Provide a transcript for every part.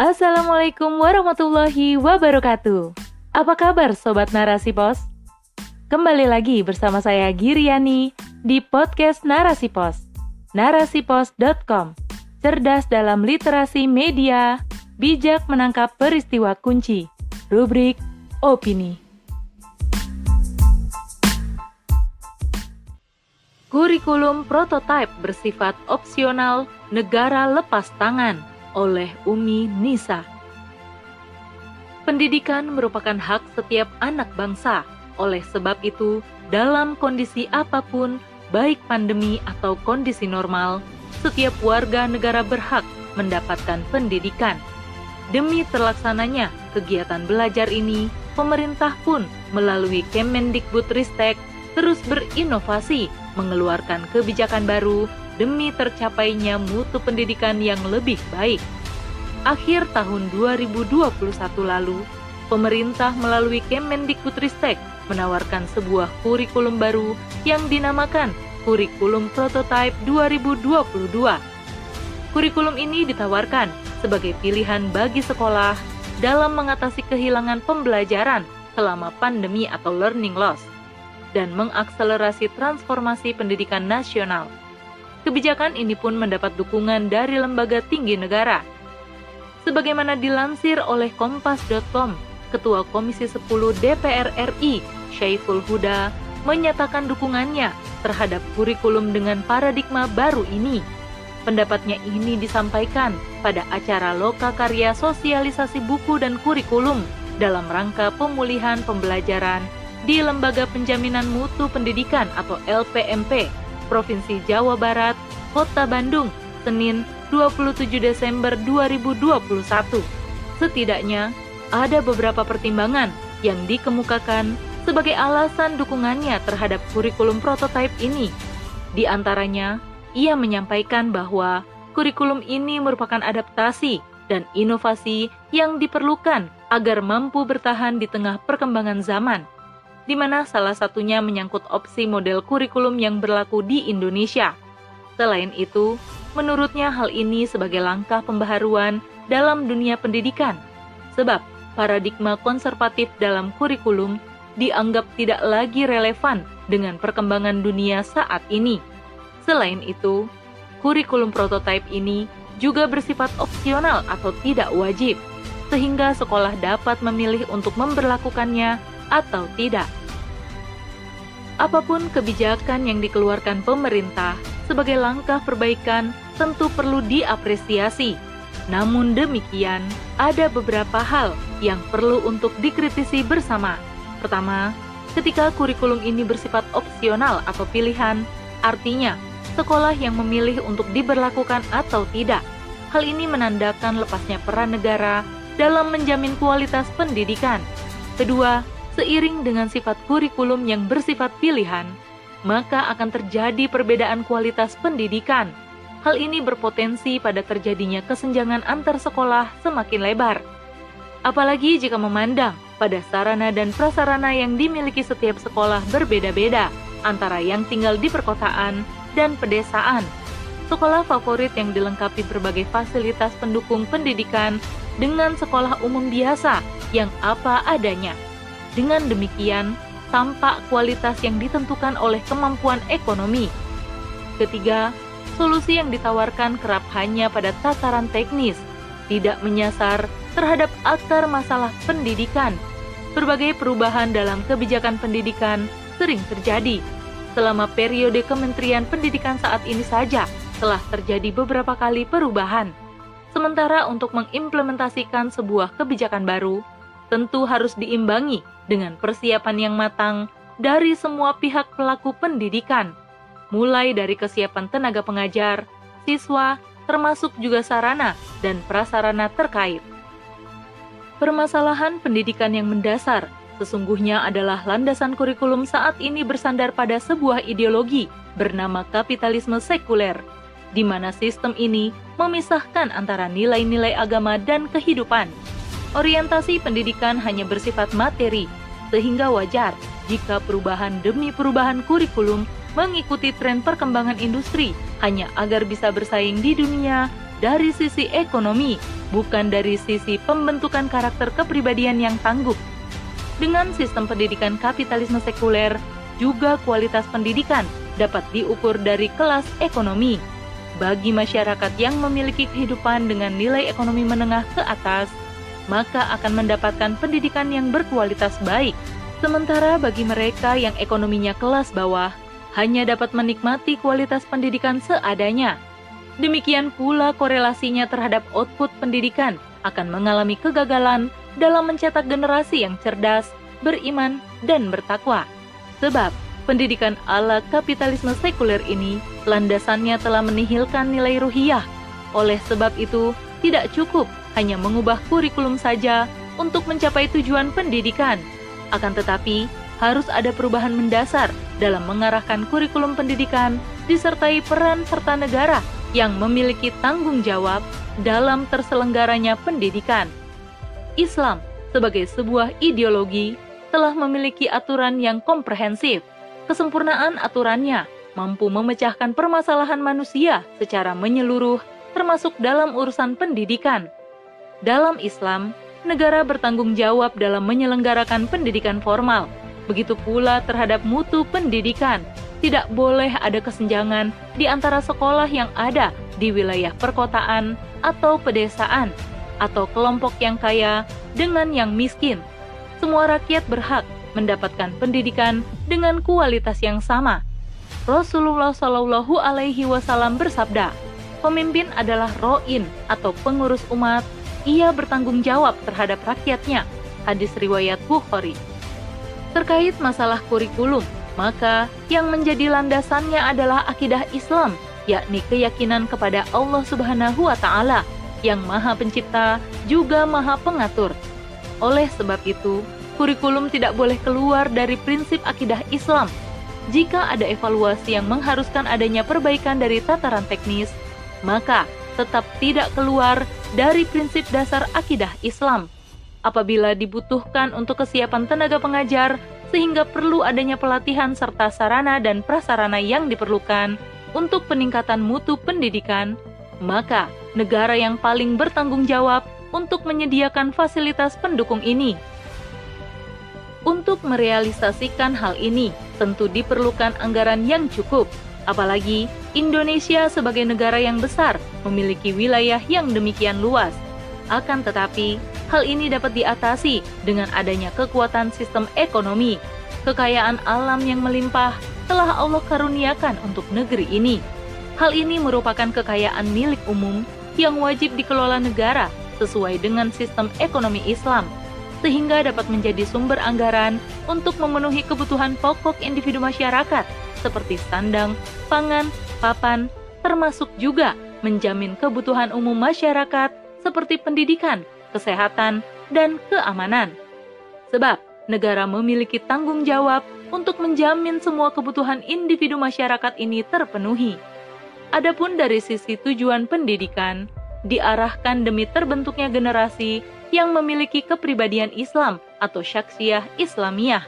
Assalamualaikum warahmatullahi wabarakatuh. Apa kabar Sobat Narasi Pos? Kembali lagi bersama saya Giriani di podcast Narasi Pos. Narasipos.com Cerdas dalam literasi media, bijak menangkap peristiwa kunci. Rubrik Opini. Kurikulum prototipe bersifat opsional negara lepas tangan oleh Umi Nisa. Pendidikan merupakan hak setiap anak bangsa. Oleh sebab itu, dalam kondisi apa pun, baik pandemi atau kondisi normal, setiap warga negara berhak mendapatkan pendidikan. Demi terlaksananya kegiatan belajar ini, pemerintah pun melalui Kemendikbudristek terus berinovasi, mengeluarkan kebijakan baru demi tercapainya mutu pendidikan yang lebih baik. Akhir tahun 2021 lalu, pemerintah melalui Kemendikbudristek menawarkan sebuah kurikulum baru yang dinamakan Kurikulum Prototype 2022. Kurikulum ini ditawarkan sebagai pilihan bagi sekolah dalam mengatasi kehilangan pembelajaran selama pandemi atau learning loss dan mengakselerasi transformasi pendidikan nasional kebijakan ini pun mendapat dukungan dari lembaga tinggi negara. Sebagaimana dilansir oleh Kompas.com, Ketua Komisi 10 DPR RI, Syaiful Huda, menyatakan dukungannya terhadap kurikulum dengan paradigma baru ini. Pendapatnya ini disampaikan pada acara Loka Karya Sosialisasi Buku dan Kurikulum dalam rangka pemulihan pembelajaran di Lembaga Penjaminan Mutu Pendidikan atau LPMP Provinsi Jawa Barat, Kota Bandung, Senin 27 Desember 2021. Setidaknya, ada beberapa pertimbangan yang dikemukakan sebagai alasan dukungannya terhadap kurikulum prototipe ini. Di antaranya, ia menyampaikan bahwa kurikulum ini merupakan adaptasi dan inovasi yang diperlukan agar mampu bertahan di tengah perkembangan zaman di mana salah satunya menyangkut opsi model kurikulum yang berlaku di Indonesia. Selain itu, menurutnya hal ini sebagai langkah pembaharuan dalam dunia pendidikan, sebab paradigma konservatif dalam kurikulum dianggap tidak lagi relevan dengan perkembangan dunia saat ini. Selain itu, kurikulum prototipe ini juga bersifat opsional atau tidak wajib, sehingga sekolah dapat memilih untuk memperlakukannya atau tidak apa pun kebijakan yang dikeluarkan pemerintah sebagai langkah perbaikan tentu perlu diapresiasi. Namun demikian, ada beberapa hal yang perlu untuk dikritisi bersama. Pertama, ketika kurikulum ini bersifat opsional atau pilihan, artinya sekolah yang memilih untuk diberlakukan atau tidak. Hal ini menandakan lepasnya peran negara dalam menjamin kualitas pendidikan. Kedua, seiring dengan sifat kurikulum yang bersifat pilihan, maka akan terjadi perbedaan kualitas pendidikan. Hal ini berpotensi pada terjadinya kesenjangan antar sekolah semakin lebar. Apalagi jika memandang pada sarana dan prasarana yang dimiliki setiap sekolah berbeda-beda antara yang tinggal di perkotaan dan pedesaan. Sekolah favorit yang dilengkapi berbagai fasilitas pendukung pendidikan dengan sekolah umum biasa yang apa adanya dengan demikian, tampak kualitas yang ditentukan oleh kemampuan ekonomi. Ketiga, solusi yang ditawarkan kerap hanya pada tataran teknis, tidak menyasar terhadap akar masalah pendidikan. Berbagai perubahan dalam kebijakan pendidikan sering terjadi. Selama periode Kementerian Pendidikan saat ini saja telah terjadi beberapa kali perubahan. Sementara untuk mengimplementasikan sebuah kebijakan baru, tentu harus diimbangi dengan persiapan yang matang dari semua pihak pelaku pendidikan, mulai dari kesiapan tenaga pengajar, siswa, termasuk juga sarana dan prasarana terkait. Permasalahan pendidikan yang mendasar sesungguhnya adalah landasan kurikulum saat ini bersandar pada sebuah ideologi bernama kapitalisme sekuler, di mana sistem ini memisahkan antara nilai-nilai agama dan kehidupan orientasi pendidikan hanya bersifat materi, sehingga wajar jika perubahan demi perubahan kurikulum mengikuti tren perkembangan industri hanya agar bisa bersaing di dunia dari sisi ekonomi, bukan dari sisi pembentukan karakter kepribadian yang tangguh. Dengan sistem pendidikan kapitalisme sekuler, juga kualitas pendidikan dapat diukur dari kelas ekonomi. Bagi masyarakat yang memiliki kehidupan dengan nilai ekonomi menengah ke atas, maka akan mendapatkan pendidikan yang berkualitas baik. Sementara bagi mereka yang ekonominya kelas bawah, hanya dapat menikmati kualitas pendidikan seadanya. Demikian pula korelasinya terhadap output pendidikan akan mengalami kegagalan dalam mencetak generasi yang cerdas, beriman, dan bertakwa. Sebab pendidikan ala kapitalisme sekuler ini landasannya telah menihilkan nilai ruhiyah. Oleh sebab itu, tidak cukup hanya mengubah kurikulum saja untuk mencapai tujuan pendidikan. Akan tetapi, harus ada perubahan mendasar dalam mengarahkan kurikulum pendidikan disertai peran serta negara yang memiliki tanggung jawab dalam terselenggaranya pendidikan. Islam sebagai sebuah ideologi telah memiliki aturan yang komprehensif. Kesempurnaan aturannya mampu memecahkan permasalahan manusia secara menyeluruh termasuk dalam urusan pendidikan. Dalam Islam, negara bertanggung jawab dalam menyelenggarakan pendidikan formal, begitu pula terhadap mutu pendidikan. Tidak boleh ada kesenjangan di antara sekolah yang ada di wilayah perkotaan atau pedesaan, atau kelompok yang kaya dengan yang miskin. Semua rakyat berhak mendapatkan pendidikan dengan kualitas yang sama. Rasulullah Shallallahu Alaihi Wasallam bersabda, pemimpin adalah roin atau pengurus umat. Ia bertanggung jawab terhadap rakyatnya. Hadis riwayat Bukhari terkait masalah kurikulum, maka yang menjadi landasannya adalah akidah Islam, yakni keyakinan kepada Allah Subhanahu wa taala yang Maha Pencipta juga Maha Pengatur. Oleh sebab itu, kurikulum tidak boleh keluar dari prinsip akidah Islam. Jika ada evaluasi yang mengharuskan adanya perbaikan dari tataran teknis, maka tetap tidak keluar dari prinsip dasar akidah Islam apabila dibutuhkan untuk kesiapan tenaga pengajar, sehingga perlu adanya pelatihan serta sarana dan prasarana yang diperlukan untuk peningkatan mutu pendidikan, maka negara yang paling bertanggung jawab untuk menyediakan fasilitas pendukung ini. Untuk merealisasikan hal ini, tentu diperlukan anggaran yang cukup, apalagi Indonesia sebagai negara yang besar memiliki wilayah yang demikian luas. Akan tetapi, Hal ini dapat diatasi dengan adanya kekuatan sistem ekonomi. Kekayaan alam yang melimpah telah Allah karuniakan untuk negeri ini. Hal ini merupakan kekayaan milik umum yang wajib dikelola negara sesuai dengan sistem ekonomi Islam, sehingga dapat menjadi sumber anggaran untuk memenuhi kebutuhan pokok individu masyarakat seperti sandang, pangan, papan, termasuk juga menjamin kebutuhan umum masyarakat seperti pendidikan, kesehatan, dan keamanan. Sebab negara memiliki tanggung jawab untuk menjamin semua kebutuhan individu masyarakat ini terpenuhi. Adapun dari sisi tujuan pendidikan, diarahkan demi terbentuknya generasi yang memiliki kepribadian Islam atau syaksiah Islamiyah,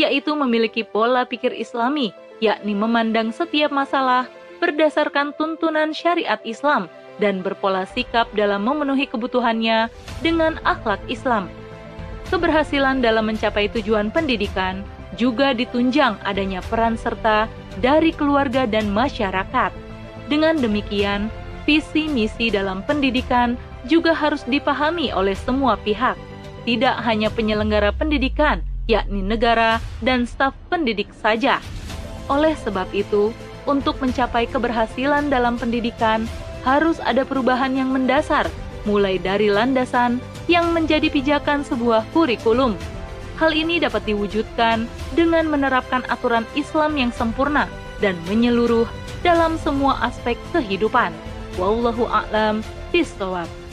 yaitu memiliki pola pikir Islami, yakni memandang setiap masalah berdasarkan tuntunan syariat Islam dan berpola sikap dalam memenuhi kebutuhannya dengan akhlak Islam. Keberhasilan dalam mencapai tujuan pendidikan juga ditunjang adanya peran serta dari keluarga dan masyarakat. Dengan demikian, visi misi dalam pendidikan juga harus dipahami oleh semua pihak, tidak hanya penyelenggara pendidikan, yakni negara dan staf pendidik saja. Oleh sebab itu, untuk mencapai keberhasilan dalam pendidikan, harus ada perubahan yang mendasar, mulai dari landasan yang menjadi pijakan sebuah kurikulum. Hal ini dapat diwujudkan dengan menerapkan aturan Islam yang sempurna dan menyeluruh dalam semua aspek kehidupan. Wallahu a'lam bishawab.